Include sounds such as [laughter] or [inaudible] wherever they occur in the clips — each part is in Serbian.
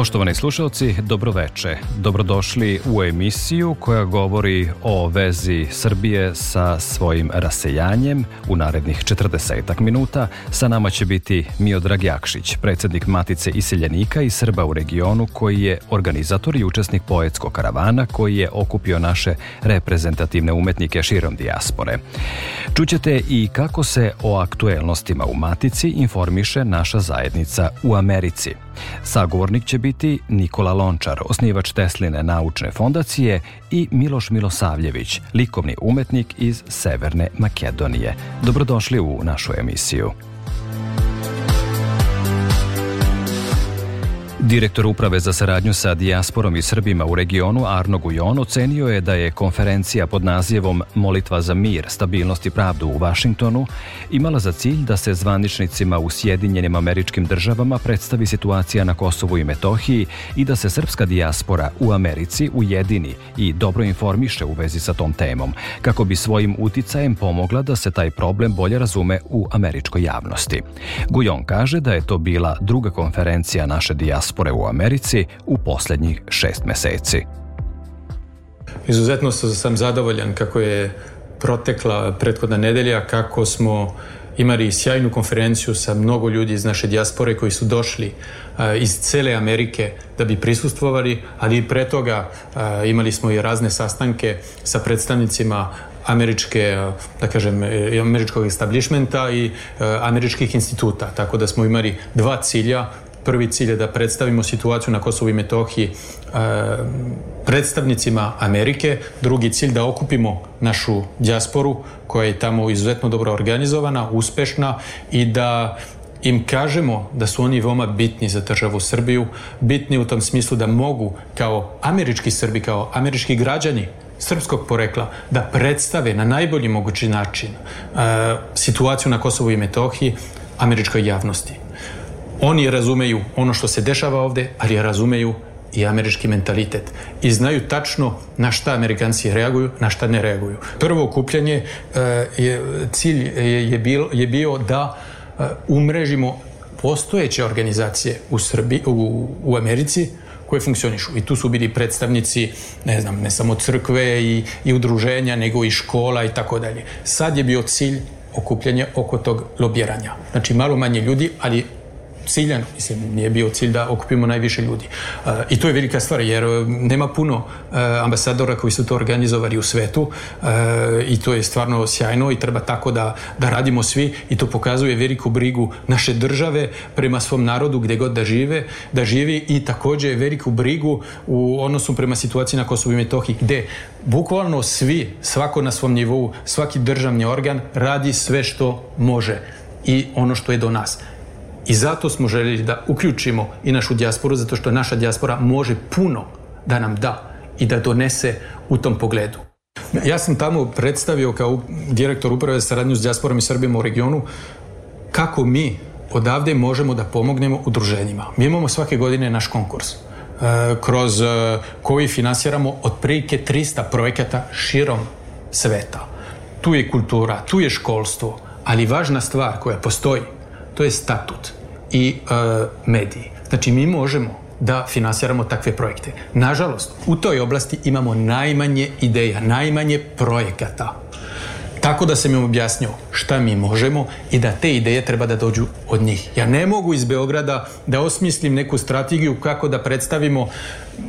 Poštovani slušalci, dobroveče. Dobrodošli u emisiju koja govori o vezi Srbije sa svojim rasejanjem u narednih 40 minuta. Sa nama će biti Miodrag Jakšić, predsednik Matice iseljenika i Srba u regionu koji je organizator i učesnik poetskog karavana koji je okupio naše reprezentativne umetnike širom dijaspore. Čućete i kako se o aktuelnostima u Matici informiše naša zajednica u Americi. Sagovornik će biti Nikola Lončar, osnivač Tesline naučne fondacije i Miloš Milosavljević, likovni umetnik iz Severne Makedonije. Dobrodošli u našu emisiju. Direktor Uprave za saradnju sa dijasporom i Srbima u regionu Arno Gujon ocenio je da je konferencija pod nazivom Molitva za mir, stabilnost i pravdu u Vašingtonu imala za cilj da se zvaničnicima u Sjedinjenim američkim državama predstavi situacija na Kosovu i Metohiji i da se srpska dijaspora u Americi ujedini i dobro informiše u vezi sa tom temom, kako bi svojim uticajem pomogla da se taj problem bolje razume u američkoj javnosti. Gujon kaže da je to bila druga konferencija naše dijaspore dijaspore u Americi u poslednjih šest meseci. Izuzetno sam zadovoljan kako je protekla prethodna nedelja, kako smo imali sjajnu konferenciju sa mnogo ljudi iz naše dijaspore koji su došli iz cele Amerike da bi prisustvovali, ali i pre toga imali smo i razne sastanke sa predstavnicima američke, da kažem, američkog establishmenta i američkih instituta. Tako da smo imali dva cilja. Prvi cilj je da predstavimo situaciju na Kosovu i Metohiji e, predstavnicima Amerike. Drugi cilj da okupimo našu dijasporu koja je tamo izuzetno dobro organizovana, uspešna i da im kažemo da su oni veoma bitni za državu Srbiju, bitni u tom smislu da mogu kao američki Srbi, kao američki građani srpskog porekla da predstave na najbolji mogući način uh, situaciju na Kosovu i Metohiji američkoj javnosti. Oni razumeju ono što se dešava ovde, ali razumeju i američki mentalitet i znaju tačno na šta Amerikanci reaguju, na šta ne reaguju. Prvo okupljanje e, je, cilj je, je, bil, je bio da e, umrežimo postojeće organizacije u, Srbi, u, u Americi koje funkcionišu. I tu su bili predstavnici, ne znam, ne samo crkve i, i udruženja, nego i škola i tako dalje. Sad je bio cilj okupljanje oko tog lobiranja. Znači malo manje ljudi, ali ciljano, mislim, nije bio cilj da okupimo najviše ljudi. Uh, I to je velika stvar, jer uh, nema puno uh, ambasadora koji su to organizovali u svetu i to je stvarno sjajno i treba tako da, da radimo svi i to pokazuje veliku brigu naše države prema svom narodu gde god da žive, da živi i takođe veliku brigu u odnosu prema situaciji na Kosovo i Metohiji, gde bukvalno svi, svako na svom nivou, svaki državni organ radi sve što može i ono što je do nas. I zato smo željeli da uključimo i našu dijasporu, zato što naša dijaspora može puno da nam da i da donese u tom pogledu. Ja sam tamo predstavio kao direktor uprave saradnju s dijasporom i Srbima u regionu kako mi odavde možemo da pomognemo udruženjima. Mi imamo svake godine naš konkurs e, kroz e, koji finansiramo otprilike 300 projekata širom sveta. Tu je kultura, tu je školstvo, ali važna stvar koja postoji to je statut i e, mediji. Znači mi možemo da finansiramo takve projekte. Nažalost, u toj oblasti imamo najmanje ideja, najmanje projekata. Tako da sam im objasnio šta mi možemo i da te ideje treba da dođu od njih. Ja ne mogu iz Beograda da osmislim neku strategiju kako da predstavimo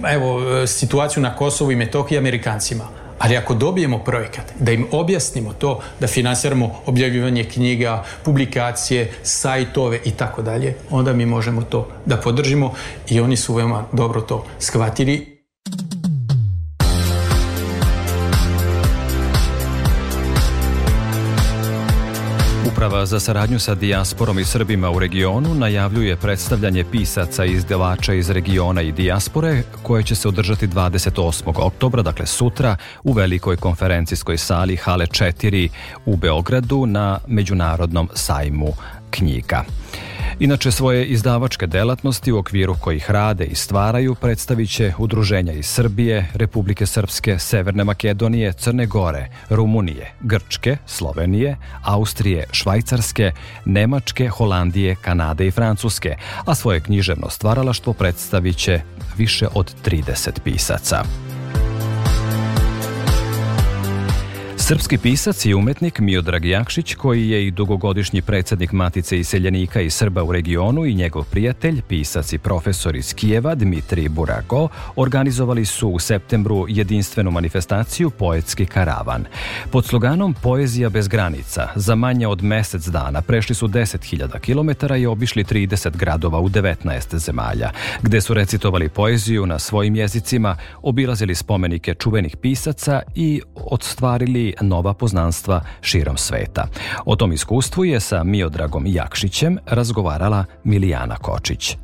evo, situaciju na Kosovu i Metohiji Amerikancima Ali ako dobijemo projekat, da im objasnimo to, da finansiramo objavljivanje knjiga, publikacije, sajtove i tako dalje, onda mi možemo to da podržimo i oni su veoma dobro to shvatili Uprava za saradnju sa dijasporom i Srbima u regionu najavljuje predstavljanje pisaca i izdavača iz regiona i dijaspore koje će se održati 28. oktobra, dakle sutra, u velikoj konferencijskoj sali Hale 4 u Beogradu na Međunarodnom sajmu knjiga. Inače, svoje izdavačke delatnosti u okviru kojih rade i stvaraju predstavit će udruženja iz Srbije, Republike Srpske, Severne Makedonije, Crne Gore, Rumunije, Grčke, Slovenije, Austrije, Švajcarske, Nemačke, Holandije, Kanade i Francuske, a svoje književno stvaralaštvo predstavit će više od 30 pisaca. Srpski pisac i umetnik Miodrag Jakšić, koji je i dugogodišnji predsednik Matice iseljenika i Srba u regionu i njegov prijatelj, pisac i profesor iz Kijeva Dmitrij Burago, organizovali su u septembru jedinstvenu manifestaciju Poetski karavan. Pod sloganom Poezija bez granica za manje od mesec dana prešli su 10.000 km i obišli 30 gradova u 19 zemalja, gde su recitovali poeziju na svojim jezicima, obilazili spomenike čuvenih pisaca i odstvarili nova poznanstva širom sveta. O tom iskustvu je sa Miodragom Jakšićem razgovarala Milijana Kočić.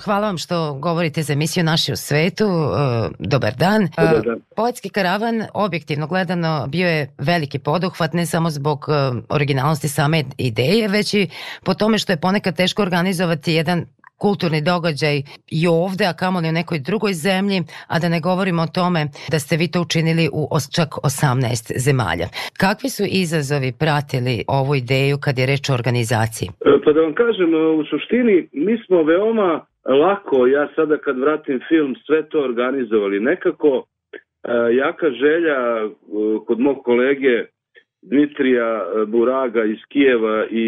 Hvala vam što govorite za emisiju Naši u svetu. E, dobar dan. Dobar dan. Poetski karavan, objektivno gledano, bio je veliki poduhvat ne samo zbog e, originalnosti same ideje, već i po tome što je ponekad teško organizovati jedan kulturni događaj i ovde, a kamoli u nekoj drugoj zemlji, a da ne govorimo o tome da ste vi to učinili u čak 18 zemalja. Kakvi su izazovi pratili ovu ideju kad je reč o organizaciji? E, pa da vam kažem, u suštini mi smo veoma lako, ja sada kad vratim film, sve to organizovali. Nekako e, jaka želja e, kod mog kolege Dmitrija Buraga iz Kijeva i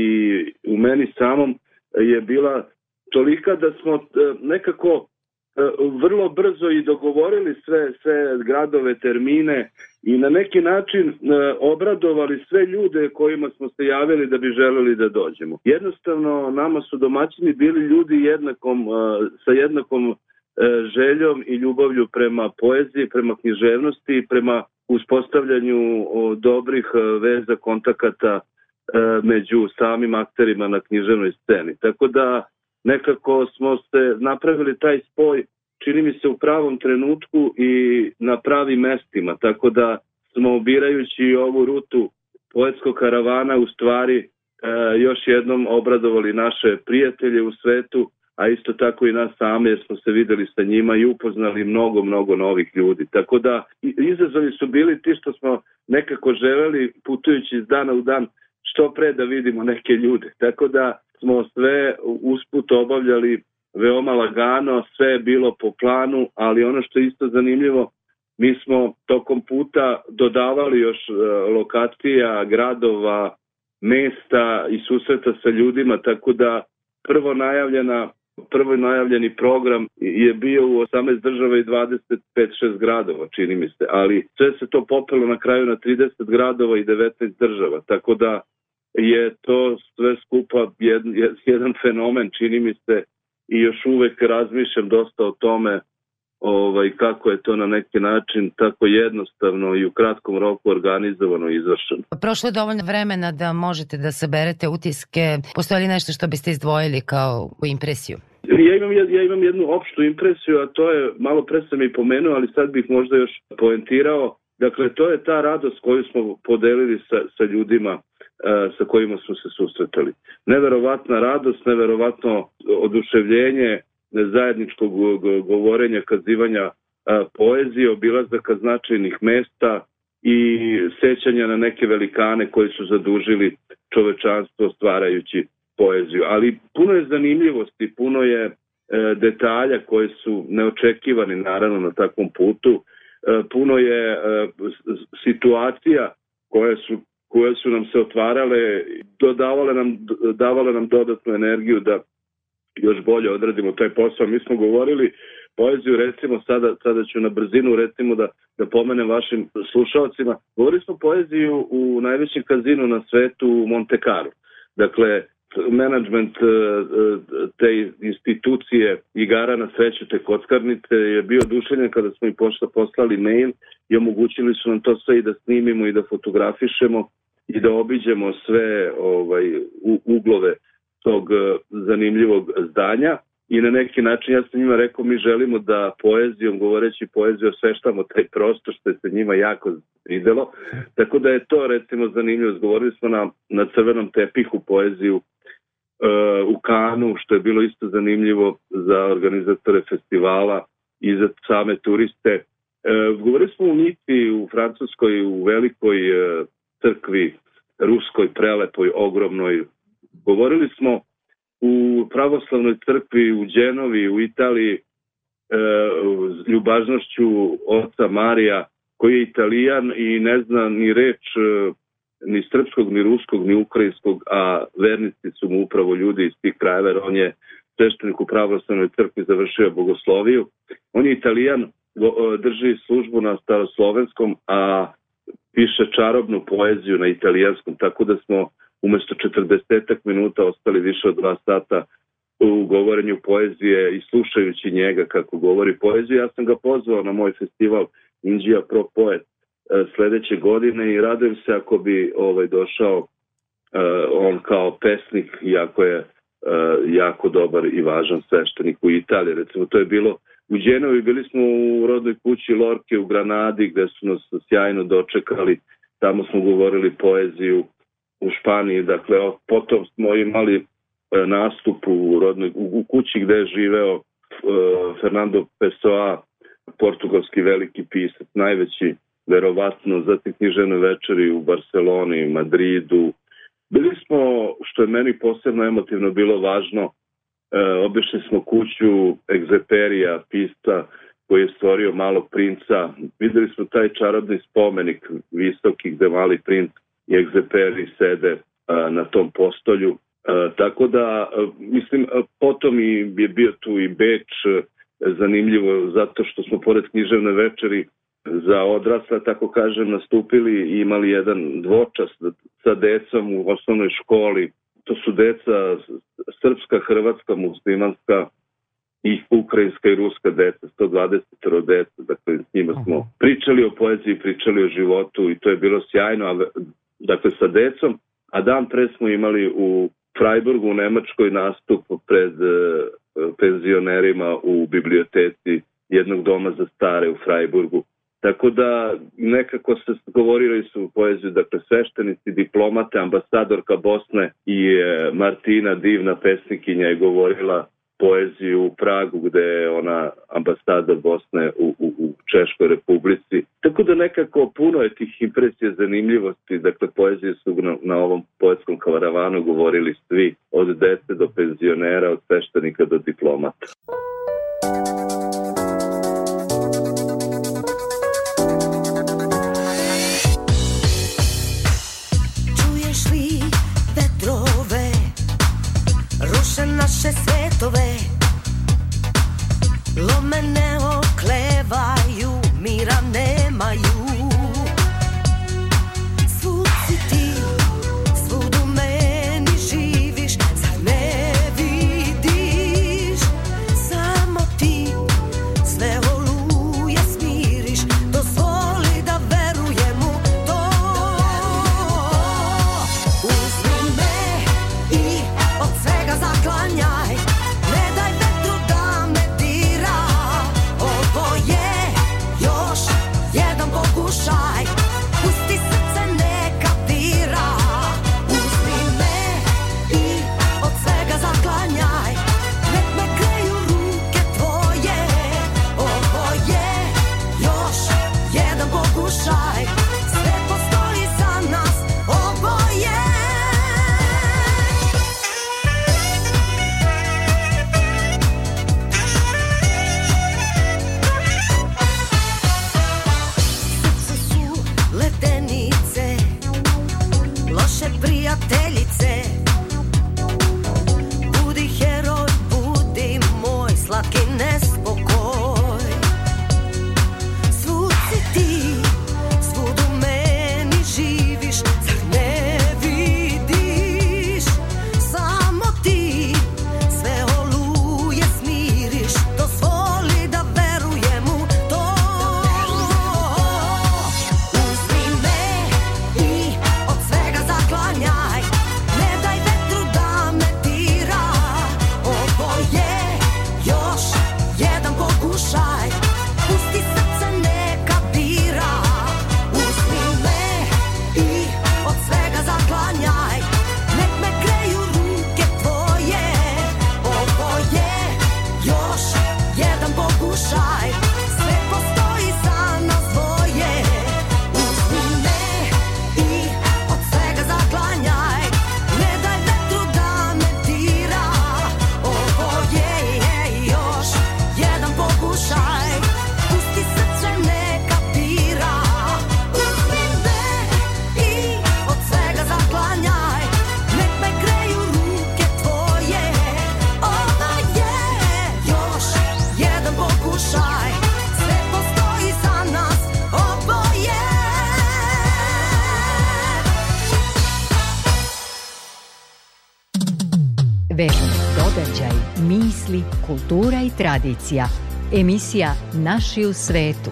u meni samom je bila tolika da smo e, nekako e, vrlo brzo i dogovorili sve, sve gradove, termine i na neki način e, obradovali sve ljude kojima smo se javili da bi želeli da dođemo. Jednostavno, nama su domaćini bili ljudi jednakom, sa jednakom željom i ljubavlju prema poeziji, prema književnosti, prema uspostavljanju dobrih veza, kontakata među samim akterima na književnoj sceni. Tako da nekako smo se napravili taj spoj, čini mi se u pravom trenutku i na pravim mestima, tako da smo birajući ovu rutu poetskog karavana u stvari e, još jednom obradovali naše prijatelje u svetu, a isto tako i nas same jer smo se videli sa njima i upoznali mnogo, mnogo novih ljudi. Tako da izazovi su bili ti što smo nekako želeli putujući iz dana u dan što pre da vidimo neke ljude. Tako da smo sve usput obavljali veoma lagano, sve je bilo po planu, ali ono što je isto zanimljivo, mi smo tokom puta dodavali još e, lokacija, gradova, mesta i susreta sa ljudima, tako da prvo najavljena prvo najavljeni program je bio u 18 država i 25-6 gradova, čini mi se, ali sve se to popelo na kraju na 30 gradova i 19 država, tako da je to sve skupa jedan, jedan fenomen, čini mi se, i još uvek razmišljam dosta o tome ovaj, kako je to na neki način tako jednostavno i u kratkom roku organizovano i izvršeno. Prošlo je dovoljno vremena da možete da saberete utiske. Postoje li nešto što biste izdvojili kao impresiju? Ja imam, ja imam jednu opštu impresiju, a to je, malo pre sam i pomenuo, ali sad bih možda još poentirao. Dakle, to je ta radost koju smo podelili sa, sa ljudima sa kojima smo se susretali. Neverovatna radost, neverovatno oduševljenje zajedničkog govorenja, kazivanja e, poezije, obilazaka značajnih mesta i sećanja na neke velikane koji su zadužili čovečanstvo stvarajući poeziju. Ali puno je zanimljivosti, puno je e, detalja koje su neočekivani naravno na takvom putu, puno je situacija koje su koje su nam se otvarale, dodavale nam, davale nam dodatnu energiju da još bolje odradimo taj posao. Mi smo govorili poeziju, recimo sada, sada ću na brzinu recimo da, da pomenem vašim slušalcima. Govorili smo poeziju u najvećem kazinu na svetu u Monte Carlo. Dakle, management e, e, te institucije igara na sreću te kockarnice je bio dušenjen kada smo im poslali mail i omogućili su nam to sve i da snimimo i da fotografišemo i da obiđemo sve ovaj, uglove tog e, zanimljivog zdanja i na neki način ja sam njima rekao mi želimo da poezijom, govoreći poeziju, osveštamo taj prostor što je se njima jako videlo. Tako da je to recimo zanimljivo. Govorili smo na, na crvenom tepihu poeziju uh, u Kanu, što je bilo isto zanimljivo za organizatore festivala i za same turiste. Uh, govorili smo u Nici, u Francuskoj, u velikoj uh, crkvi, ruskoj, prelepoj, ogromnoj. Govorili smo u pravoslavnoj crkvi u Đenovi, u Italiji, e, ljubažnošću oca Marija, koji je italijan i ne zna ni reč e, ni srpskog, ni ruskog, ni ukrajinskog, a vernici su mu upravo ljudi iz tih krajeva, on je sveštenik u pravoslavnoj crkvi završio bogosloviju. On je italijan, drži službu na staroslovenskom, a piše čarobnu poeziju na italijanskom, tako da smo umesto 40 minuta ostali više od dva sata u govorenju poezije i slušajući njega kako govori poeziju. Ja sam ga pozvao na moj festival Indija Pro Poet e, sledeće godine i radujem se ako bi ovaj došao uh, on kao pesnik, iako je uh, jako dobar i važan sveštenik u Italiji. Recimo, to je bilo u Đenovi, bili smo u rodnoj kući Lorke u Granadi, gde su nas sjajno dočekali. Tamo smo govorili poeziju, u Španiji, dakle potom smo imali e, nastup u, rodnoj, u, kući gde je živeo e, Fernando Pessoa, portugalski veliki pisac, najveći verovatno za te knjižene večeri u Barceloni, Madridu. Bili smo, što je meni posebno emotivno bilo važno, e, obišli smo kuću Egzeperija, pista, koji je stvorio malog princa. Videli smo taj čarobni spomenik visoki gde mali princ i egzeperi sede na tom postolju. Tako da, mislim, potom i je bio tu i Beč, zanimljivo zato što smo pored književne večeri za odrasla, tako kažem, nastupili i imali jedan dvočas sa decom u osnovnoj školi. To su deca srpska, hrvatska, muslimanska i ukrajinska i ruska deca, 120 deca, dakle s njima smo pričali o poeziji, pričali o životu i to je bilo sjajno, a dakle sa decom, a dan pre smo imali u Freiburgu u Nemačkoj nastup pred e, penzionerima u biblioteci jednog doma za stare u Freiburgu. Tako da nekako se govorili su u poeziju, dakle sveštenici, diplomate, ambasadorka Bosne i e, Martina, divna pesnikinja, je govorila poeziju u Pragu gde je ona ambasada Bosne u, u, u Češkoj republici. Tako da nekako puno je tih impresija zanimljivosti, dakle poezije su na, na ovom poetskom karavanu govorili svi, od dece do penzionera, od sveštenika do diplomata. naše svetove Lome ne oklevaju, mira nemaju kultura i tradicija. Emisija Naši u svetu.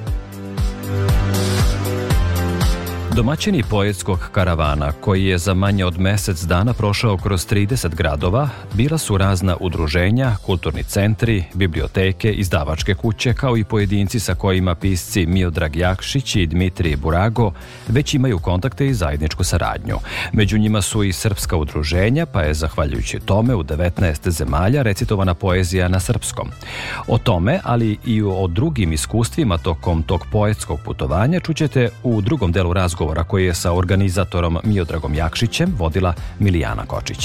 Domaćini poetskog karavana, koji je za manje od mesec dana prošao kroz 30 gradova, bila su razna udruženja, kulturni centri, biblioteke, izdavačke kuće, kao i pojedinci sa kojima pisci Miodrag Jakšić i Dmitrije Burago već imaju kontakte i zajedničku saradnju. Među njima su i srpska udruženja, pa je, zahvaljujući tome, u 19 zemalja recitovana poezija na srpskom. O tome, ali i o drugim iskustvima tokom tog poetskog putovanja čućete u drugom delu razgovora razgovora koji je sa organizatorom Miodragom Jakšićem vodila Milijana Kočić.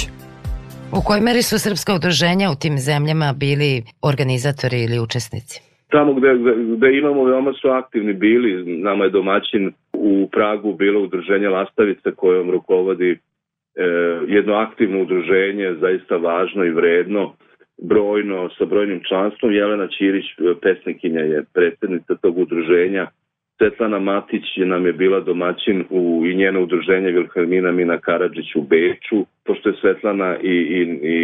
U kojoj meri su srpska udruženja u tim zemljama bili organizatori ili učesnici? Tamo gde, gde imamo veoma su aktivni bili, nama je domaćin u Pragu bilo udruženje Lastavice kojom rukovodi e, jedno aktivno udruženje, zaista važno i vredno, brojno, sa brojnim članstvom. Jelena Ćirić, pesnikinja, je predsednica tog udruženja Svetlana Matić nam je bila domaćin u, i njeno udruženje Vilhelmina Mina Karadžić u Beču, pošto je Svetlana i, i,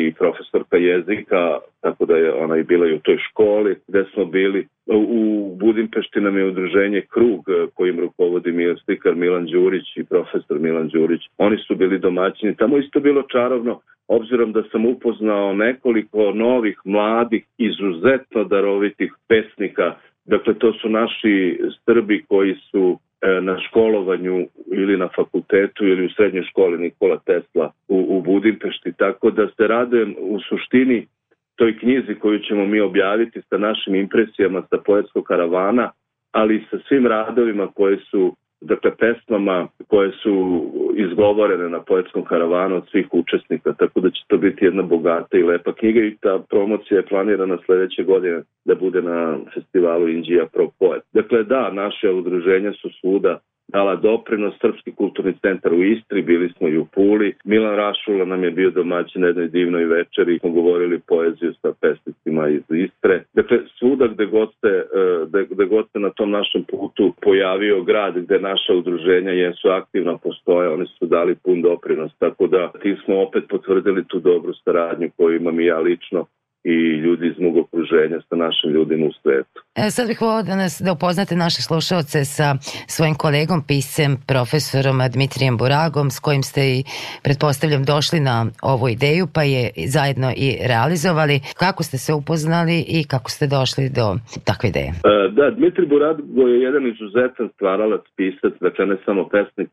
i profesorka jezika, tako da je ona i bila i u toj školi gde smo bili. U Budimpešti nam je udruženje Krug kojim rukovodi mi slikar Milan Đurić i profesor Milan Đurić. Oni su bili domaćini. Tamo isto bilo čarovno, obzirom da sam upoznao nekoliko novih, mladih, izuzetno darovitih pesnika Dakle, to su naši Srbi koji su e, na školovanju ili na fakultetu ili u srednjoj školi Nikola Tesla u, u Budimpešti. Tako da se radujem u suštini toj knjizi koju ćemo mi objaviti sa našim impresijama sa poetskog karavana, ali i sa svim radovima koje su dakle, pesmama koje su izgovorene na poetskom karavanu od svih učesnika, tako da će to biti jedna bogata i lepa knjiga i ta promocija je planirana sledeće godine da bude na festivalu Indija Pro Poet. Dakle, da, naše udruženja su svuda dala doprinos Srpski kulturni centar u Istri, bili smo i u Puli. Milan Rašula nam je bio domaćin na jednoj divnoj večeri, smo govorili poeziju sa pesnicima iz Istre. Dakle, svuda gde god, se, gde, gde god se na tom našem putu pojavio grad gde naša udruženja jesu aktivna postoje, oni su dali pun doprinos, tako da ti smo opet potvrdili tu dobru saradnju koju imam i ja lično i ljudi iz mog okruženja sa našim ljudima u svetu. E, sad bih volao da, nas, da upoznate naše slušalce sa svojim kolegom, piscem, profesorom Dmitrijem Buragom, s kojim ste i, pretpostavljam, došli na ovu ideju, pa je zajedno i realizovali. Kako ste se upoznali i kako ste došli do takve ideje? E, da, Dmitri Burago je jedan izuzetan stvaralac, pisac, dakle ne samo pesnik,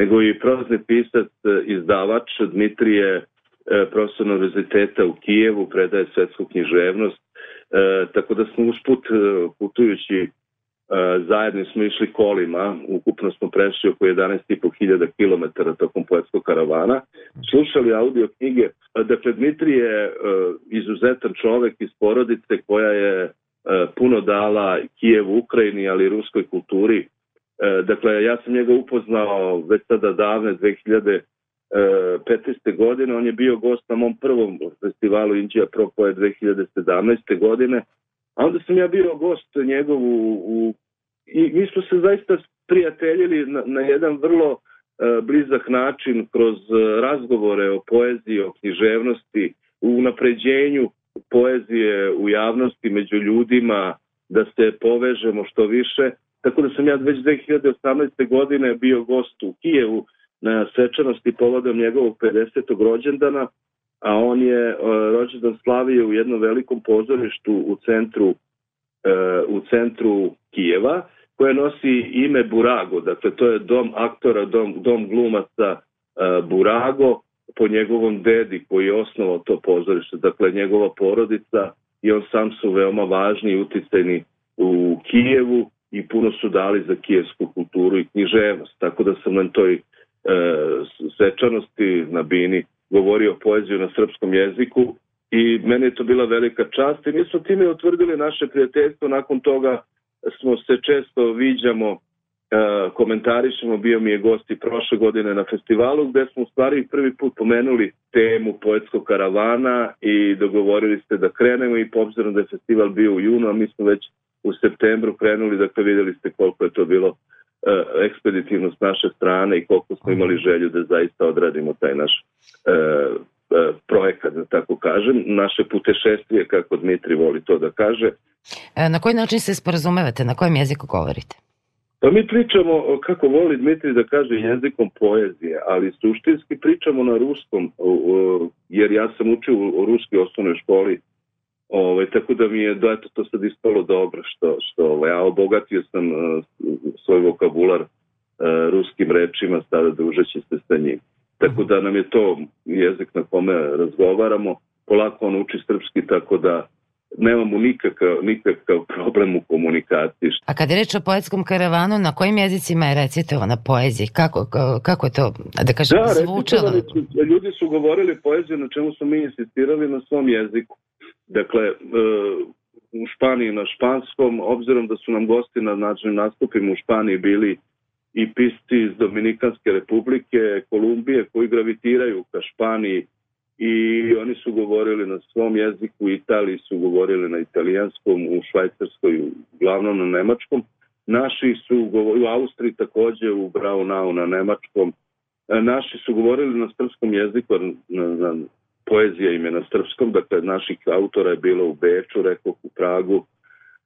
nego i prozni pisac, izdavač. Dmitri je profesor univerziteta u Kijevu, predaje svetsku književnost, e, tako da smo usput e, putujući e, zajedno smo išli kolima, ukupno smo prešli oko 11.500 km tokom poetskog karavana, slušali audio knjige. Dakle, Dmitri je e, izuzetan čovek iz porodice koja je e, puno dala Kijevu, Ukrajini, ali i ruskoj kulturi. E, dakle, ja sam njega upoznao već sada davne 2000 15. godine, on je bio gost na mom prvom festivalu Indija Pro Poe 2017. godine, a onda sam ja bio gost njegov u, u i mi smo se zaista prijateljili na, na jedan vrlo uh, blizak način kroz uh, razgovore o poeziji, o književnosti, u napređenju poezije u javnosti među ljudima, da se povežemo što više. Tako da sam ja već 2018. godine bio gost u Kijevu svečanosti povodom njegovog 50. rođendana, a on je uh, rođendan slavio u jednom velikom pozorištu u centru uh, u centru Kijeva, koje nosi ime Burago, dakle to je dom aktora, dom, dom glumaca uh, Burago, po njegovom dedi koji je osnovao to pozorište, dakle njegova porodica i on sam su veoma važni i uticajni u Kijevu i puno su dali za kijevsku kulturu i književnost, tako da sam na toj e, svečanosti na Bini govorio poeziju na srpskom jeziku i meni je to bila velika čast i mi smo time utvrdili naše prijateljstvo, nakon toga smo se često viđamo e, komentarišemo, bio mi je gost i prošle godine na festivalu gde smo u stvari prvi put pomenuli temu poetskog karavana i dogovorili ste da krenemo i po obzirom da je festival bio u junu, a mi smo već u septembru krenuli, dakle videli ste koliko je to bilo E, ekspeditivno s naše strane i koliko smo imali želju da zaista odradimo taj naš e, projekat, da tako kažem, naše putešestvije, kako Dmitri voli to da kaže. E, na koji način se sporazumevate, na kojem jeziku govorite? Pa mi pričamo, kako voli Dmitri da kaže, jezikom poezije, ali suštinski pričamo na ruskom, jer ja sam učio u ruskoj osnovnoj školi, ovaj, tako da mi je da eto, to sad ispalo dobro, što, što ovaj, ja obogatio sam uh, svoj vokabular uh, ruskim rečima, sada družeći se sa njim. Tako da nam je to jezik na kome razgovaramo, polako on uči srpski, tako da nemamo nikakav, nikakav problem u komunikaciji. A kad je reč o poetskom karavanu, na kojim jezicima je recitovana poezija? Kako, kako je to, da kažem, da, zvučalo? Su, ljudi su govorili poeziju na čemu smo mi insistirali na svom jeziku. Dakle, e, u Španiji na španskom, obzirom da su nam gosti na način nastupima u Španiji bili i pisci iz Dominikanske republike, Kolumbije, koji gravitiraju ka Španiji i oni su govorili na svom jeziku, u Italiji su govorili na italijanskom, u Švajcarskoj uglavnom na nemačkom. Naši su u Austriji takođe u Braunau na nemačkom. E, naši su govorili na srpskom jeziku, na, na, poezija im je na srpskom, dakle naših autora je bilo u Beču, rekao u Pragu,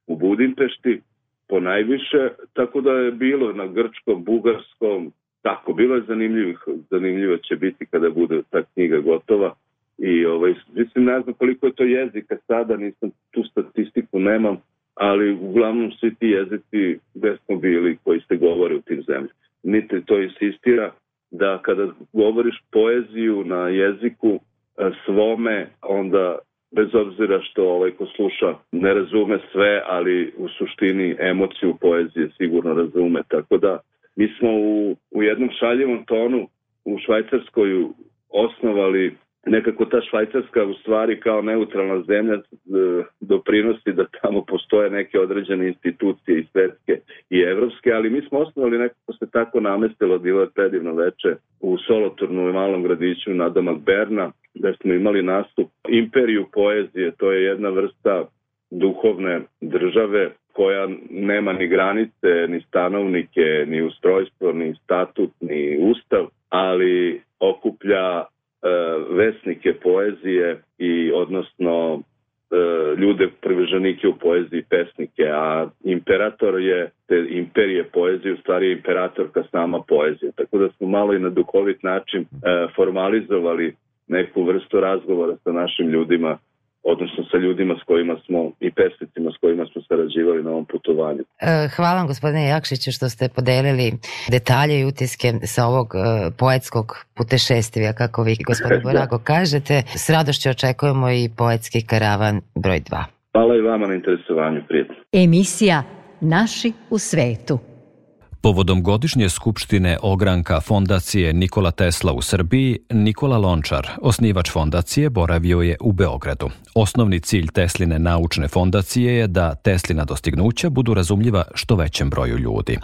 u Budimpešti, po najviše, tako da je bilo na grčkom, bugarskom, tako, bilo je zanimljivih, zanimljivo će biti kada bude ta knjiga gotova i ovaj, mislim ne znam koliko je to jezika sada, nisam tu statistiku nemam, ali uglavnom svi ti jezici gde smo bili koji se govore u tim zemljama. Niti to insistira da kada govoriš poeziju na jeziku svome, onda bez obzira što ovaj ko sluša ne razume sve, ali u suštini emociju poezije sigurno razume. Tako da mi smo u, u jednom šaljivom tonu u Švajcarskoj osnovali nekako ta Švajcarska u stvari kao neutralna zemlja e, doprinosi da tamo postoje neke određene institucije i svetske i evropske, ali mi smo osnovali nekako se tako namestilo, bilo je predivno veče u Soloturnu i malom gradiću na domak Berna, da smo imali nastup Imperiju poezije, to je jedna vrsta duhovne države koja nema ni granice, ni stanovnike, ni ustrojstvo, ni statut, ni ustav, ali okuplja E, vesnike poezije i odnosno e, ljude privrženike u poeziji pesnike, a imperator je te imperije poezije, u stvari imperatorka sama poezije. Tako da smo malo i na duhovit način e, formalizovali neku vrstu razgovora sa našim ljudima odnosno sa ljudima s kojima smo i pesnicima s kojima smo sarađivali na ovom putovanju. E, hvala vam gospodine Jakšiću što ste podelili detalje i utiske sa ovog e, poetskog putešestvija, kako vi gospodine da. [laughs] Borago kažete. S radošću očekujemo i poetski karavan broj 2. Hvala i vama na interesovanju, prijatno. Emisija Naši u svetu. Povodom godišnje skupštine ogranka fondacije Nikola Tesla u Srbiji, Nikola Lončar, osnivač fondacije, boravio je u Beogradu. Osnovni cilj Tesline naučne fondacije je da Teslina dostignuća budu razumljiva što većem broju ljudi.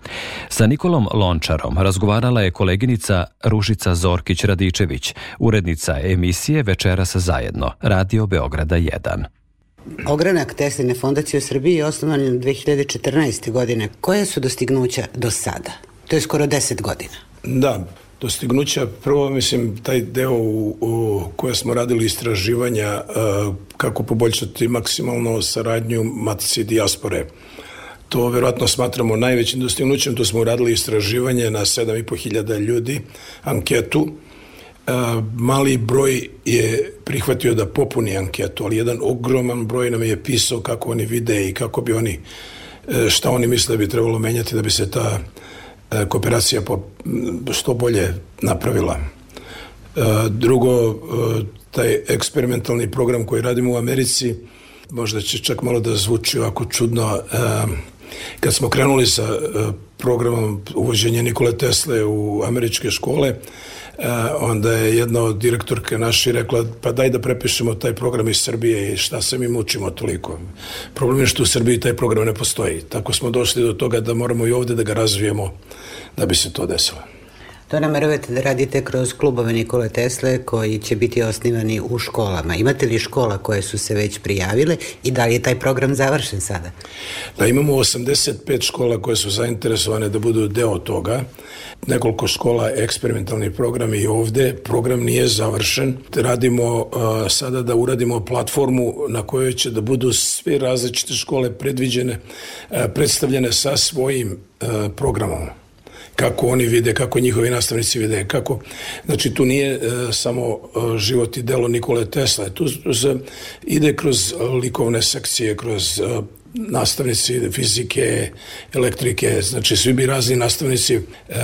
Sa Nikolom Lončarom razgovarala je koleginica Ružica Zorkić-Radičević, urednica emisije Večeras zajedno, Radio Beograda 1. Ogranak Tesline fondacije u Srbiji je osnovan 2014. godine. Koje su dostignuća do sada? To je skoro 10 godina. Da, dostignuća, prvo mislim taj deo u, u koje smo radili istraživanja uh, kako poboljšati maksimalno saradnju matice dijaspore. To verovatno smatramo najvećim dostignućem, to smo uradili istraživanje na 7.500 ljudi, anketu, mali broj je prihvatio da popuni anketu, ali jedan ogroman broj nam je pisao kako oni vide i kako bi oni, e, šta oni misle da bi trebalo menjati da bi se ta e, kooperacija što bolje napravila. E, drugo, taj eksperimentalni program koji radimo u Americi, možda će čak malo da zvuči ovako čudno, kad smo krenuli sa programom uvođenja Nikole Tesle u američke škole, onda je jedna od direktorke naši rekla pa daj da prepišemo taj program iz Srbije i šta se mi mučimo toliko. Problem je što u Srbiji taj program ne postoji. Tako smo došli do toga da moramo i ovde da ga razvijemo da bi se to desilo. To nameravate da radite kroz klubove Nikole Tesle koji će biti osnivani u školama. Imate li škola koje su se već prijavile i da li je taj program završen sada? Da, imamo 85 škola koje su zainteresovane da budu deo toga. Nekoliko škola, eksperimentalni program i ovde. Program nije završen. Radimo uh, sada da uradimo platformu na kojoj će da budu sve različite škole predviđene, uh, predstavljene sa svojim uh, programom kako oni vide, kako njihovi nastavnici vide, kako, znači tu nije e, samo e, život i delo Nikole Tesla, tu se ide kroz likovne sekcije, kroz e, nastavnici fizike, elektrike, znači svi bi razni nastavnici e,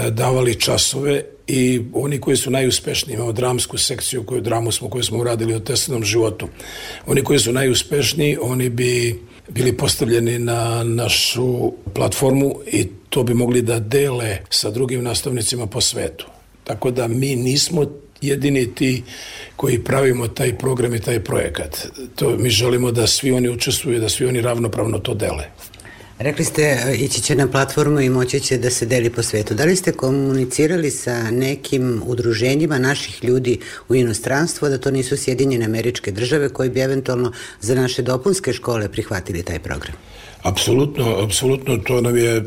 davali časove i oni koji su najuspešniji, imamo dramsku sekciju koju dramu smo, koju smo uradili o Teslinom životu. Oni koji su najuspešniji, oni bi bili postavljeni na našu platformu i to bi mogli da dele sa drugim nastavnicima po svetu. Tako da mi nismo jedini ti koji pravimo taj program i taj projekat. To mi želimo da svi oni učestvuju, da svi oni ravnopravno to dele. Rekli ste, ići će na platformu i moći će da se deli po svetu. Da li ste komunicirali sa nekim udruženjima naših ljudi u inostranstvu, da to nisu Sjedinjene američke države koji bi eventualno za naše dopunske škole prihvatili taj program? Apsolutno, apsolutno, to nam je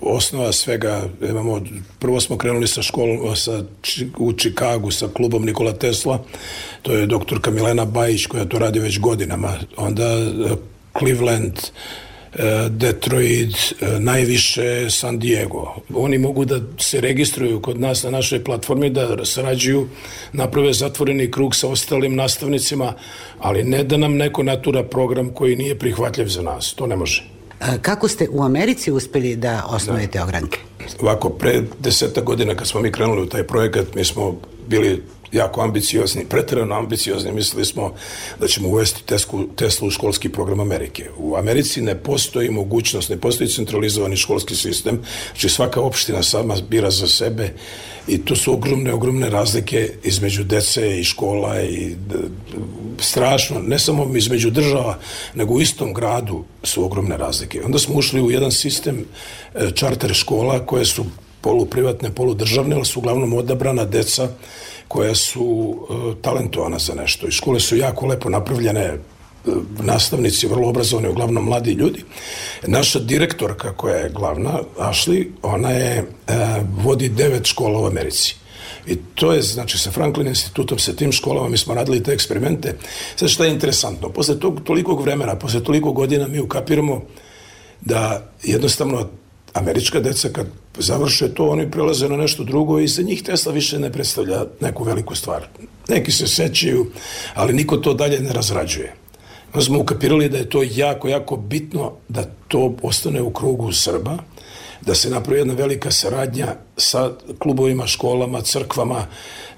osnova svega. Imamo, prvo smo krenuli sa školom sa, u Čikagu sa klubom Nikola Tesla, to je doktorka Milena Bajić koja to radi već godinama. Onda eh, Cleveland, E, Detroit, e, najviše San Diego. Oni mogu da se registruju kod nas na našoj platformi, da sarađuju, naprave zatvoreni krug sa ostalim nastavnicima, ali ne da nam neko natura program koji nije prihvatljiv za nas. To ne može. Kako ste u Americi uspeli da osnovete da. ogranke? Ovako, pre deseta godina kad smo mi krenuli u taj projekat, mi smo bili jako ambiciozni, pretrano ambiciozni, mislili smo da ćemo uvesti Teslu, Teslu u školski program Amerike. U Americi ne postoji mogućnost, ne postoji centralizovani školski sistem, znači svaka opština sama bira za sebe i to su ogromne, ogromne razlike između dece i škola i strašno, ne samo između država, nego u istom gradu su ogromne razlike. Onda smo ušli u jedan sistem e, čarter škola koje su poluprivatne, poludržavne, ali su uglavnom odabrana deca koja su uh, talentovana za nešto. I škole su jako lepo napravljene, uh, nastavnici vrlo obrazovani, uglavnom mladi ljudi. Naša direktorka koja je glavna, Ashley, ona je, uh, vodi devet škola u Americi. I to je, znači, sa Franklin institutom, sa tim školama, mi smo radili te eksperimente. Sad šta je interesantno, posle tog tolikog vremena, posle toliko godina mi ukapiramo da jednostavno američka deca kad završe to, oni prelaze na nešto drugo i za njih Tesla više ne predstavlja neku veliku stvar. Neki se sećaju, ali niko to dalje ne razrađuje. Onda smo ukapirali da je to jako, jako bitno da to ostane u krugu Srba, da se napravi jedna velika saradnja sa klubovima, školama, crkvama,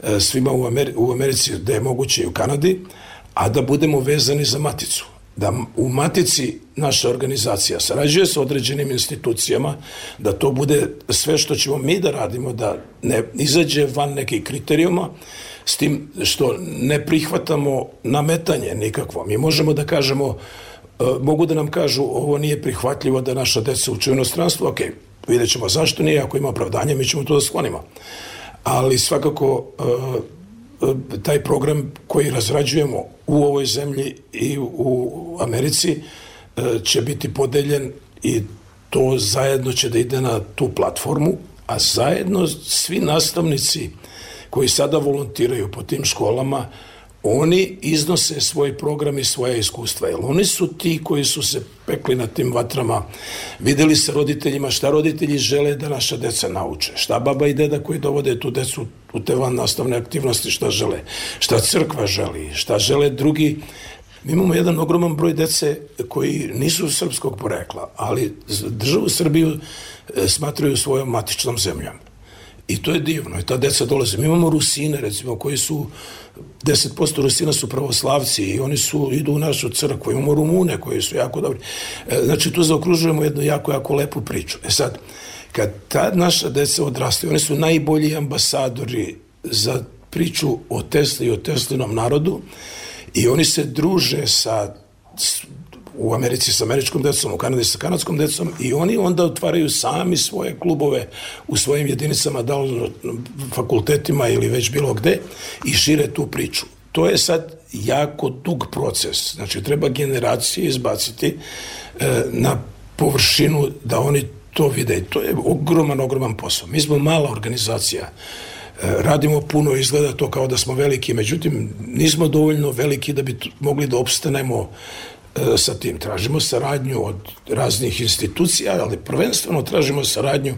e, svima u, Ameri u Americi, gde je moguće i u Kanadi, a da budemo vezani za maticu da u matici naša organizacija sarađuje sa određenim institucijama, da to bude sve što ćemo mi da radimo, da ne izađe van nekih kriterijuma, s tim što ne prihvatamo nametanje nikakvo. Mi možemo da kažemo, e, mogu da nam kažu ovo nije prihvatljivo da naša deca uče u inostranstvu, ok, vidjet ćemo zašto nije, ako ima opravdanje, mi ćemo to da sklonimo. Ali svakako e, taj program koji razrađujemo u ovoj zemlji i u Americi e, će biti podeljen i to zajedno će da ide na tu platformu, a zajedno svi nastavnici koji sada volontiraju po tim školama oni iznose svoj program i svoje iskustva, jer oni su ti koji su se pekli na tim vatrama, videli sa roditeljima šta roditelji žele da naša deca nauče, šta baba i deda koji dovode tu decu u te van nastavne aktivnosti, šta žele, šta crkva želi, šta žele drugi Mi imamo jedan ogroman broj dece koji nisu srpskog porekla, ali državu Srbiju e, smatraju svojom matičnom zemljom. I to je divno. I ta deca dolaze. Mi imamo Rusine, recimo, koji su 10% Rusina su pravoslavci i oni su, idu u našu crkvu. Imamo Rumune koji su jako dobri. E, znači, tu zaokružujemo jednu jako, jako lepu priču. E sad, kad ta naša deca odrastaju, oni su najbolji ambasadori za priču o Tesli i o Teslinom narodu i oni se druže sa u Americi sa američkom decom, u Kanadi sa kanadskom decom i oni onda otvaraju sami svoje klubove u svojim jedinicama, da li fakultetima ili već bilo gde i šire tu priču. To je sad jako dug proces. Znači, treba generacije izbaciti e, na površinu da oni to vide. To je ogroman, ogroman posao. Mi smo mala organizacija. E, radimo puno, izgleda to kao da smo veliki, međutim, nismo dovoljno veliki da bi mogli da opstanemo e, sa tim. Tražimo saradnju od raznih institucija, ali prvenstveno tražimo saradnju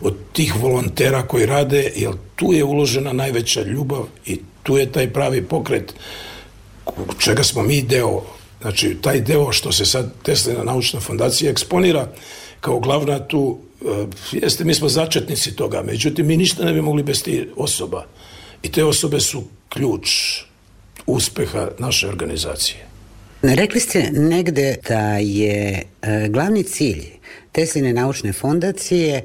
od tih volontera koji rade, jer tu je uložena najveća ljubav i tu je taj pravi pokret čega smo mi deo. Znači, taj deo što se sad Teslina naučna fondacija eksponira kao glavna tu, jeste, mi smo začetnici toga, međutim, mi ništa ne bi mogli bez tih osoba. I te osobe su ključ uspeha naše organizacije. Rekli ste negde da je e, glavni cilj Tesline naučne fondacije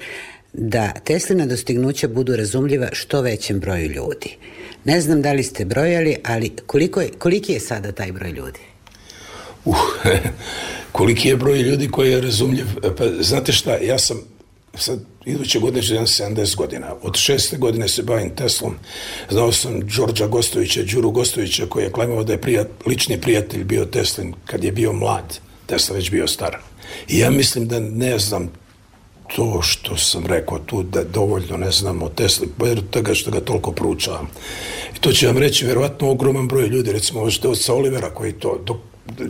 da Teslina dostignuća budu razumljiva što većem broju ljudi. Ne znam da li ste brojali, ali koliko je, koliki je sada taj broj ljudi? Uh, [laughs] koliki je broj ljudi koji je razumljiv? Pa, znate šta, ja sam sad iduće godine ću 70 godina. Od šeste godine se bavim Teslom. Znao sam Đorđa Gostovića, Đuru Gostovića, koji je klemao da je prijat, lični prijatelj bio Teslin kad je bio mlad. Tesla već bio star. I ja mislim da ne znam to što sam rekao tu da dovoljno ne znam o Tesli, jer toga što ga toliko proučavam. I to će vam reći verovatno ogroman broj ljudi, recimo možete od sa Olivera koji to, dok,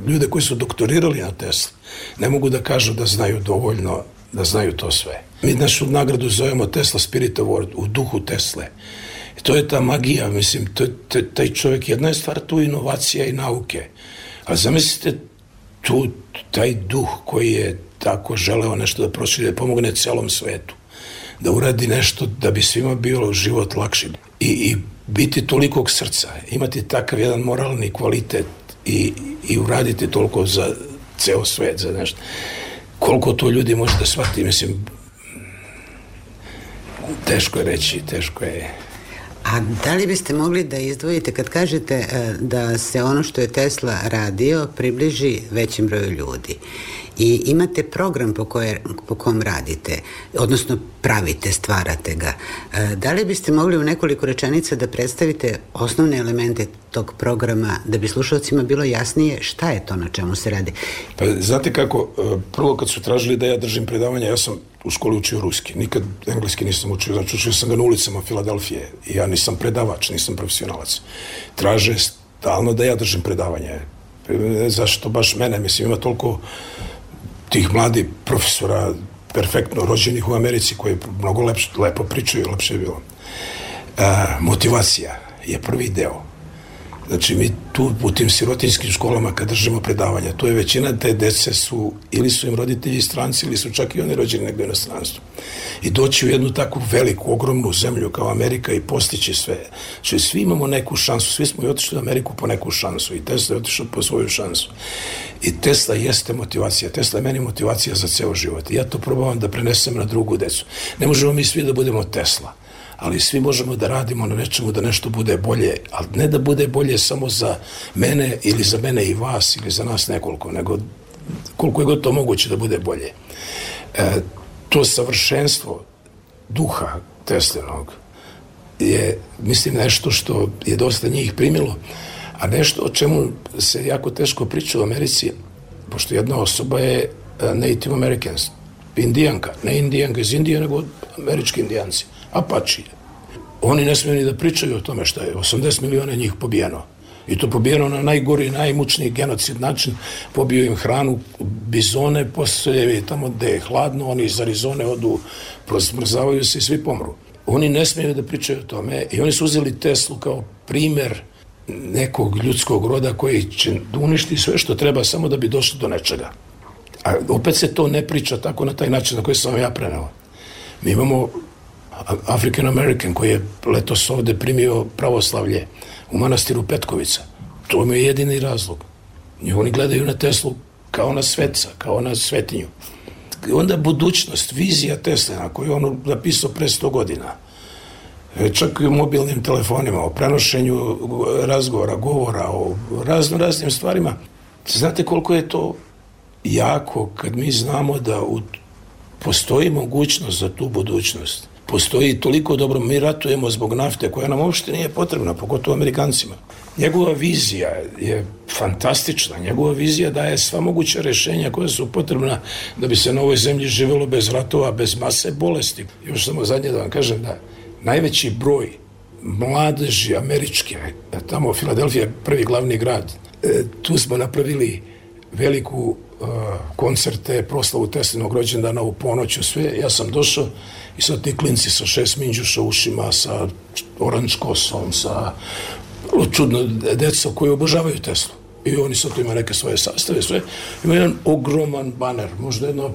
ljude koji su doktorirali na Tesli, ne mogu da kažu da znaju dovoljno, da znaju to sve. Mi našu nagradu zovemo Tesla Spirit Award, u duhu Tesle. I to je ta magija, mislim, to, to, taj čovjek, jedna je stvar tu inovacija i nauke, a zamislite tu, taj duh koji je tako želeo nešto da proširi, da pomogne celom svetu, da uradi nešto da bi svima bilo život lakši i, i biti tolikog srca, imati takav jedan moralni kvalitet i, i uraditi toliko za ceo svet, za nešto. Koliko to ljudi može da shvati, mislim, teško je reći, teško je. A da li biste mogli da izdvojite kad kažete e, da se ono što je Tesla radio približi većem broju ljudi i imate program po, koje, po kom radite, odnosno pravite, stvarate ga. E, da li biste mogli u nekoliko rečenica da predstavite osnovne elemente tog programa da bi slušalcima bilo jasnije šta je to na čemu se radi? Pa znate kako, e, prvo kad su tražili da ja držim predavanje, ja sam u školi učio ruski, nikad engleski nisam učio, znači učio sam ga na ulicama Filadelfije i ja nisam predavač, nisam profesionalac. Traže stalno da ja držim predavanje. E, zašto baš mene? Mislim, ima toliko tih mladih profesora perfektno rođenih u Americi koji mnogo lepš, lepo pričaju, lepše je bilo. E, motivacija je prvi deo. Znači, mi tu u tim sirotinskim školama kad držimo predavanja, tu je većina te dece su, ili su im roditelji stranci, ili su čak i oni rođeni negde u inostranstvu. I doći u jednu takvu veliku, ogromnu zemlju kao Amerika i postići sve. Znači, svi imamo neku šansu, svi smo i otišli u Ameriku po neku šansu i Tesla je otišao po svoju šansu. I Tesla jeste motivacija. Tesla je meni motivacija za ceo život. I ja to probavam da prenesem na drugu decu. Ne možemo mi svi da budemo Tesla ali svi možemo da radimo na nečemu da nešto bude bolje, ali ne da bude bolje samo za mene ili za mene i vas ili za nas nekoliko, nego koliko je god to moguće da bude bolje. E, to savršenstvo duha Teslinog je, mislim, nešto što je dosta njih primilo, a nešto o čemu se jako teško priča u Americi, pošto jedna osoba je e, Native Americans, indijanka, ne indijanka iz Indije, nego američki indijanci. Apači. Oni ne smiju ni da pričaju o tome šta je. 80 miliona njih pobijeno. I to pobijeno na najgori, najmučniji genocid način. Pobio im hranu, bizone, posljevi tamo gde je hladno, oni iz Arizone odu, smrzavaju se i svi pomru. Oni ne smiju da pričaju o tome i oni su uzeli Teslu kao primer nekog ljudskog roda koji će uništiti sve što treba samo da bi došli do nečega. A opet se to ne priča tako na taj način na koji sam ja prenao. Mi imamo African American koji je letos ovde primio pravoslavlje u manastiru Petkovica. To mi je jedini razlog. I oni gledaju na Teslu kao na sveca, kao na svetinju. I onda budućnost, vizija Teslina koju je on napisao pre 100 godina, e, čak i u mobilnim telefonima, o prenošenju razgovora, govora, o razno raznim stvarima. Znate koliko je to jako kad mi znamo da u, postoji mogućnost za tu budućnost. Postoji toliko dobro, mi ratujemo zbog nafte koja nam uopšte nije potrebna, pogotovo Amerikancima. Njegova vizija je fantastična. Njegova vizija daje sva moguća rešenja koja su potrebna da bi se na ovoj zemlji živelo bez ratova, bez mase bolesti. Još samo zadnje da vam kažem da najveći broj mladeži američke, tamo Filadelfija je prvi glavni grad, e, tu smo napravili veliku uh, koncerte, proslavu Teslinog rođendana u ponoću, sve. Ja sam došao i sad ti klinci sa šest minđuša ušima, sa oranž kosom, sa čudno deco koji obožavaju Teslu. I oni sad tu ima neke svoje sastave, sve. Ima jedan ogroman baner, možda jedno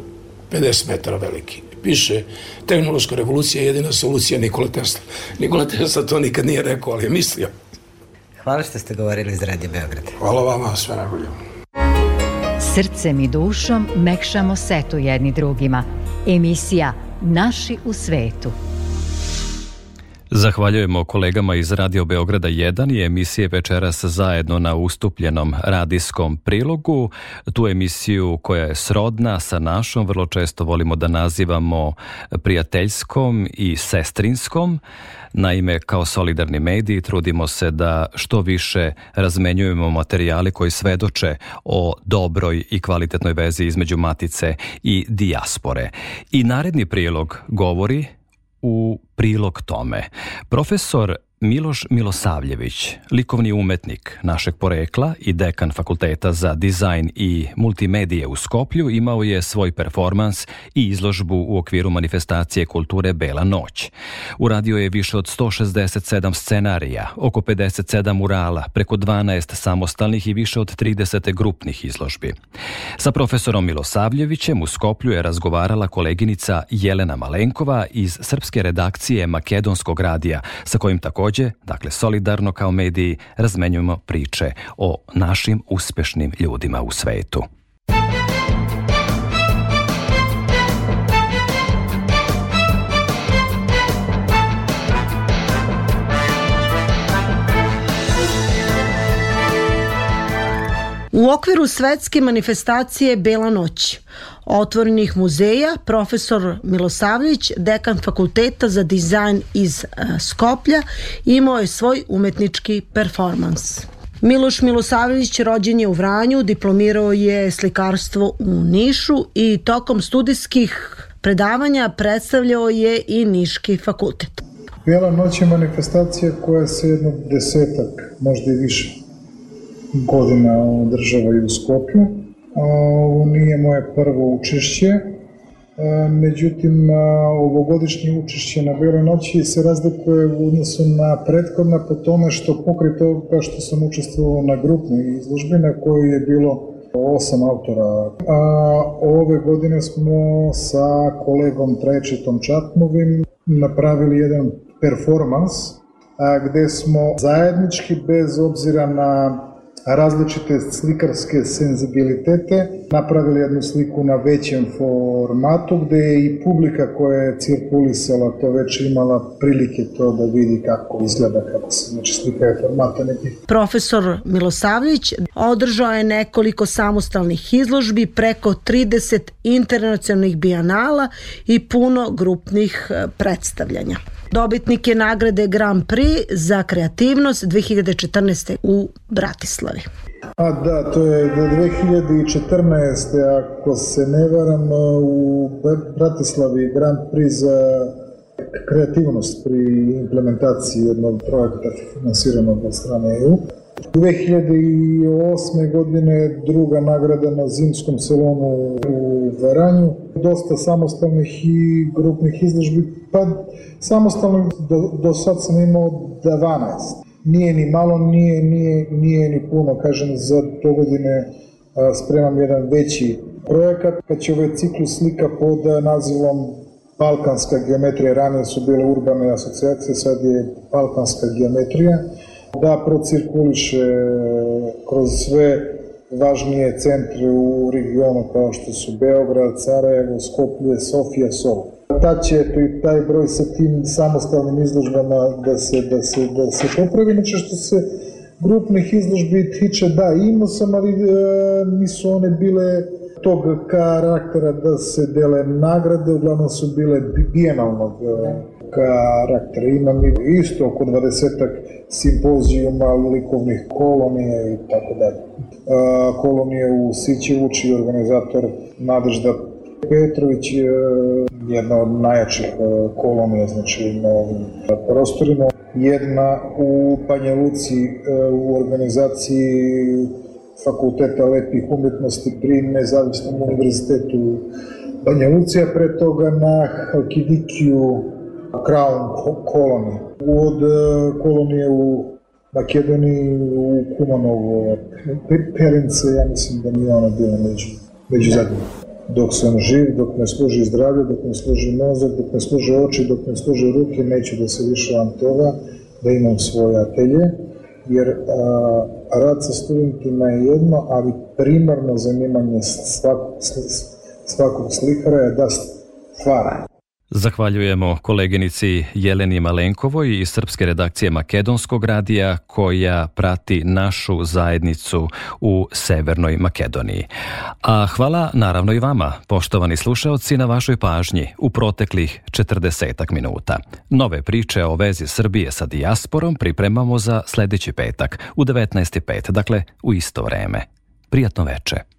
50 metara veliki. Piše, tehnološka revolucija je jedina solucija Nikola Tesla. Nikola Tesla to nikad nije rekao, ali je mislio. Hvala što ste govorili iz Radi Beograd. Hvala vama, sve najbolje. Srcem i dušom mekšamo setu jedni drugima. Emisija Naši u svetu. Zahvaljujemo kolegama iz Radio Beograda 1 i emisije večeras zajedno na ustupljenom radijskom prilogu. Tu emisiju koja je srodna sa našom, vrlo često volimo da nazivamo prijateljskom i sestrinskom. Naime, kao solidarni mediji trudimo se da što više razmenjujemo materijali koji svedoče o dobroj i kvalitetnoj vezi između matice i dijaspore. I naredni prilog govori u prilog tome. Profesor Miloš Milosavljević, likovni umetnik našeg porekla i dekan Fakulteta za dizajn i multimedije u Skoplju, imao je svoj performans i izložbu u okviru manifestacije kulture Bela noć. Uradio je više od 167 scenarija, oko 57 murala, preko 12 samostalnih i više od 30 grupnih izložbi. Sa profesorom Milosavljevićem u Skoplju je razgovarala koleginica Jelena Malenkova iz srpske redakcije Makedonskog radija, sa kojim također takođe, dakle solidarno kao mediji, razmenjujemo priče o našim uspešnim ljudima u svetu. U okviru svetske manifestacije Bela noć otvorenih muzeja, profesor Milosavljić, dekan fakulteta za dizajn iz e, Skoplja, imao je svoj umetnički performans. Miloš Milosavljević rođen je u Vranju, diplomirao je slikarstvo u Nišu i tokom studijskih predavanja predstavljao je i Niški fakultet. Bijela noć je manifestacija koja se jedno desetak, možda i više godina održava i u Skoplju ovo nije moje prvo učešće, međutim ovogodišnje učešće na Beloj noći se razlikuje u odnosu na prethodna po tome što pokri toga što sam učestvovao na grupnoj izložbi na kojoj je bilo osam autora. A ove godine smo sa kolegom Trajčitom Čatmovim napravili jedan performans gde smo zajednički bez obzira na različite slikarske senzibilitete, napravili jednu sliku na većem formatu gde je i publika koja je cirkulisala to već imala prilike to da vidi kako izgleda kada se znači slika je formata nekih. Profesor Milosavljić održao je nekoliko samostalnih izložbi, preko 30 internacionalnih bijanala i puno grupnih e, predstavljanja. Dobitnik je nagrade Grand Prix za kreativnost 2014. u Bratislavi. A da, to je do 2014. ako se ne varam u Bratislavi Grand Prix za kreativnost pri implementaciji jednog projekta finansiranog od strane EU. 2008. godine druga nagrada na zimskom salonu u Varanju. Dosta samostalnih i grupnih izložbi, pa samostalno do, do sad sam imao 12. Nije ni malo, nije, nije, nije ni puno, kažem, za to godine spremam jedan veći projekat, kad će ovaj ciklus slika pod nazivom Balkanska geometrija, ranije su bile urbane asocijacije, sad je Balkanska geometrija, da procirkuliše kroz sve važnije centre u regionu kao što su Beograd, Sarajevo, Skoplje, Sofija, Sol. Tad će to i taj broj sa tim samostalnim izložbama da se, da se, da se popravi. Znači što se grupnih izložbi tiče, da, imao sam, ali e, nisu one bile tog karaktera da se dele nagrade, uglavnom su bile bijenalnog e, karaktera. Imam isto oko 20 simpozijuma likovnih kolonije i tako dalje. Kolonije u Sićevuči, organizator Nadežda Petrović je jedna od najjačih e, kolonija znači, na ovim prostorima. Jedna u Banja Luci e, u organizaciji Fakulteta lepih umetnosti pri Nezavisnom univerzitetu Banja Luci, a pre toga na Halkidikiju Crown kolonije. Od e, kolonije u Makedoniji, u Kumanovo, Perince, ja mislim da nije ona bila među, među zadnjima dok sam živ, dok me služi zdravlje, dok me služi mozak, dok me služe oči, dok me služe ruke, neću da se lišavam toga, da imam svoje atelje, jer a, rad sa studentima je jedno, ali primarno zanimanje svakog, svakog slikara je da stvara. Zahvaljujemo koleginici Jeleni Malenkovoj iz srpske redakcije Makedonskog radija koja prati našu zajednicu u Severnoj Makedoniji. A hvala naravno i vama, poštovani slušaoci, na vašoj pažnji u proteklih 40 minuta. Nove priče o vezi Srbije sa dijasporom pripremamo za sledeći petak u 19.5, dakle u isto vreme. Prijatno veče.